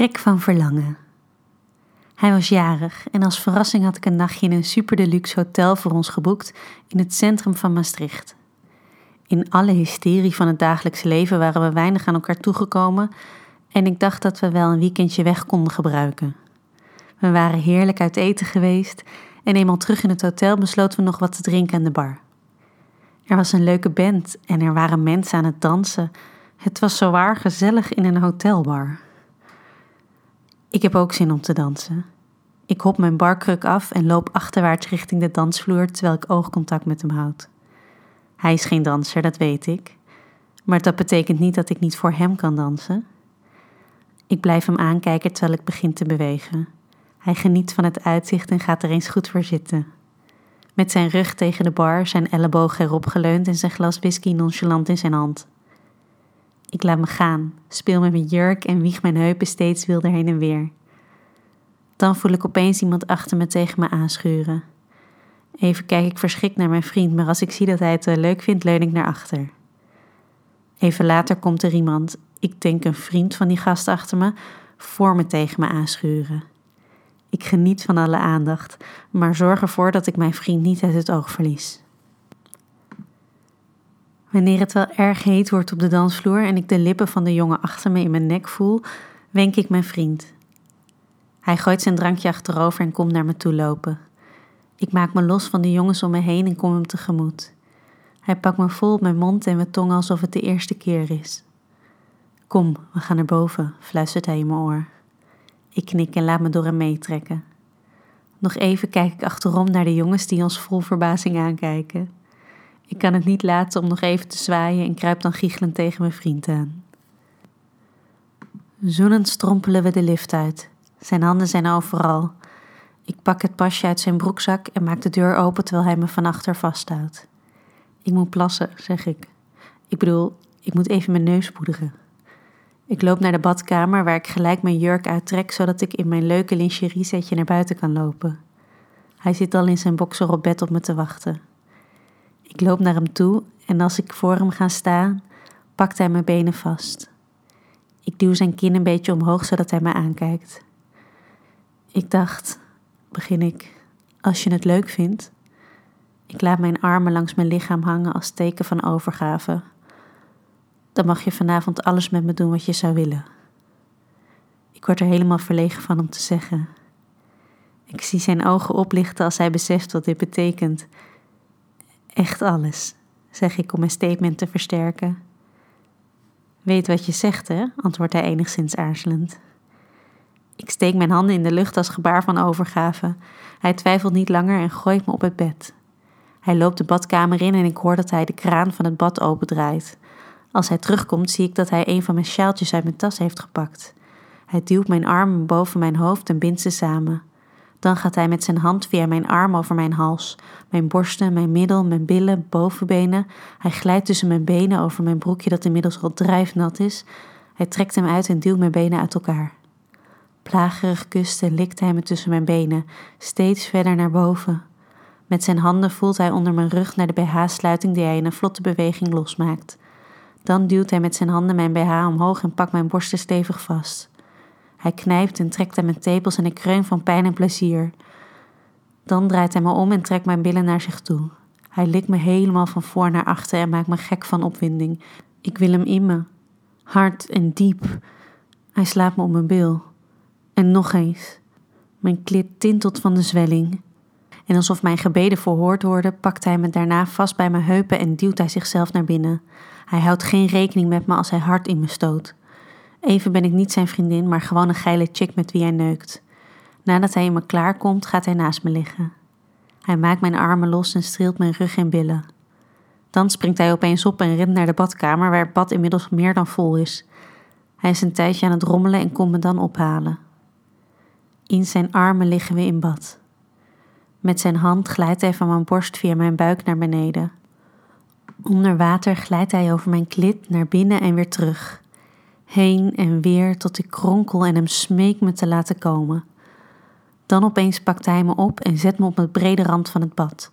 Gek van verlangen. Hij was jarig en als verrassing had ik een nachtje in een super deluxe hotel voor ons geboekt in het centrum van Maastricht. In alle hysterie van het dagelijkse leven waren we weinig aan elkaar toegekomen en ik dacht dat we wel een weekendje weg konden gebruiken. We waren heerlijk uit eten geweest en eenmaal terug in het hotel besloten we nog wat te drinken aan de bar. Er was een leuke band en er waren mensen aan het dansen. Het was zowaar gezellig in een hotelbar. Ik heb ook zin om te dansen. Ik hop mijn barkruk af en loop achterwaarts richting de dansvloer terwijl ik oogcontact met hem houd. Hij is geen danser, dat weet ik. Maar dat betekent niet dat ik niet voor hem kan dansen. Ik blijf hem aankijken terwijl ik begin te bewegen. Hij geniet van het uitzicht en gaat er eens goed voor zitten. Met zijn rug tegen de bar, zijn ellebogen erop geleund en zijn glas whisky nonchalant in zijn hand. Ik laat me gaan, speel met mijn jurk en wieg mijn heupen steeds wilder heen en weer. Dan voel ik opeens iemand achter me tegen me aanschuren. Even kijk ik verschrikt naar mijn vriend, maar als ik zie dat hij het leuk vindt, leun ik naar achter. Even later komt er iemand, ik denk een vriend van die gast achter me, voor me tegen me aanschuren. Ik geniet van alle aandacht, maar zorg ervoor dat ik mijn vriend niet uit het oog verlies. Wanneer het wel erg heet wordt op de dansvloer en ik de lippen van de jongen achter me in mijn nek voel, wenk ik mijn vriend. Hij gooit zijn drankje achterover en komt naar me toe lopen. Ik maak me los van de jongens om me heen en kom hem tegemoet. Hij pakt me vol op mijn mond en mijn tong alsof het de eerste keer is. Kom, we gaan naar boven, fluistert hij in mijn oor. Ik knik en laat me door hem meetrekken. Nog even kijk ik achterom naar de jongens die ons vol verbazing aankijken. Ik kan het niet laten om nog even te zwaaien en kruip dan giechelend tegen mijn vriend aan. Zoenend strompelen we de lift uit. Zijn handen zijn overal. Ik pak het pasje uit zijn broekzak en maak de deur open terwijl hij me van achter vasthoudt. Ik moet plassen, zeg ik. Ik bedoel, ik moet even mijn neus poederen. Ik loop naar de badkamer waar ik gelijk mijn jurk uittrek zodat ik in mijn leuke lingerie setje naar buiten kan lopen. Hij zit al in zijn bokser op bed op me te wachten. Ik loop naar hem toe en als ik voor hem ga staan, pakt hij mijn benen vast. Ik duw zijn kin een beetje omhoog zodat hij me aankijkt. Ik dacht, begin ik, als je het leuk vindt. Ik laat mijn armen langs mijn lichaam hangen als teken van overgave. Dan mag je vanavond alles met me doen wat je zou willen. Ik word er helemaal verlegen van om te zeggen. Ik zie zijn ogen oplichten als hij beseft wat dit betekent Echt alles, zeg ik om mijn statement te versterken. Weet wat je zegt, hè? antwoordt hij enigszins aarzelend. Ik steek mijn handen in de lucht als gebaar van overgave. Hij twijfelt niet langer en gooit me op het bed. Hij loopt de badkamer in en ik hoor dat hij de kraan van het bad opendraait. Als hij terugkomt, zie ik dat hij een van mijn sjaaltjes uit mijn tas heeft gepakt. Hij duwt mijn armen boven mijn hoofd en bindt ze samen. Dan gaat hij met zijn hand via mijn arm over mijn hals, mijn borsten, mijn middel, mijn billen, bovenbenen. Hij glijdt tussen mijn benen over mijn broekje dat inmiddels al drijfnat is. Hij trekt hem uit en duwt mijn benen uit elkaar. Plagerig kust en likt hij me tussen mijn benen, steeds verder naar boven. Met zijn handen voelt hij onder mijn rug naar de BH-sluiting die hij in een vlotte beweging losmaakt. Dan duwt hij met zijn handen mijn BH omhoog en pakt mijn borsten stevig vast. Hij knijpt en trekt aan mijn tepels en ik kreun van pijn en plezier. Dan draait hij me om en trekt mijn billen naar zich toe. Hij likt me helemaal van voor naar achter en maakt me gek van opwinding. Ik wil hem in me. Hard en diep. Hij slaat me op mijn bil. En nog eens. Mijn klit tintelt van de zwelling. En alsof mijn gebeden verhoord worden, pakt hij me daarna vast bij mijn heupen en duwt hij zichzelf naar binnen. Hij houdt geen rekening met me als hij hard in me stoot. Even ben ik niet zijn vriendin, maar gewoon een geile chick met wie hij neukt. Nadat hij in me klaar komt, gaat hij naast me liggen. Hij maakt mijn armen los en streelt mijn rug en billen. Dan springt hij opeens op en rent naar de badkamer, waar het bad inmiddels meer dan vol is. Hij is een tijdje aan het rommelen en komt me dan ophalen. In zijn armen liggen we in bad. Met zijn hand glijdt hij van mijn borst via mijn buik naar beneden. Onder water glijdt hij over mijn klit naar binnen en weer terug heen en weer tot ik kronkel en hem smeek me te laten komen. Dan opeens pakt hij me op en zet me op het brede rand van het bad.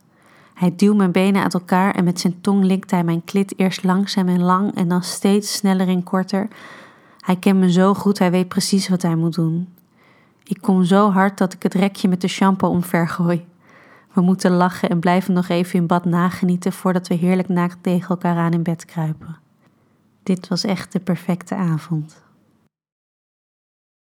Hij duwt mijn benen uit elkaar en met zijn tong likt hij mijn klit eerst langzaam en lang en dan steeds sneller en korter. Hij kent me zo goed, hij weet precies wat hij moet doen. Ik kom zo hard dat ik het rekje met de shampoo omver gooi. We moeten lachen en blijven nog even in bad nagenieten voordat we heerlijk naakt tegen elkaar aan in bed kruipen. Dit was echt de perfecte avond.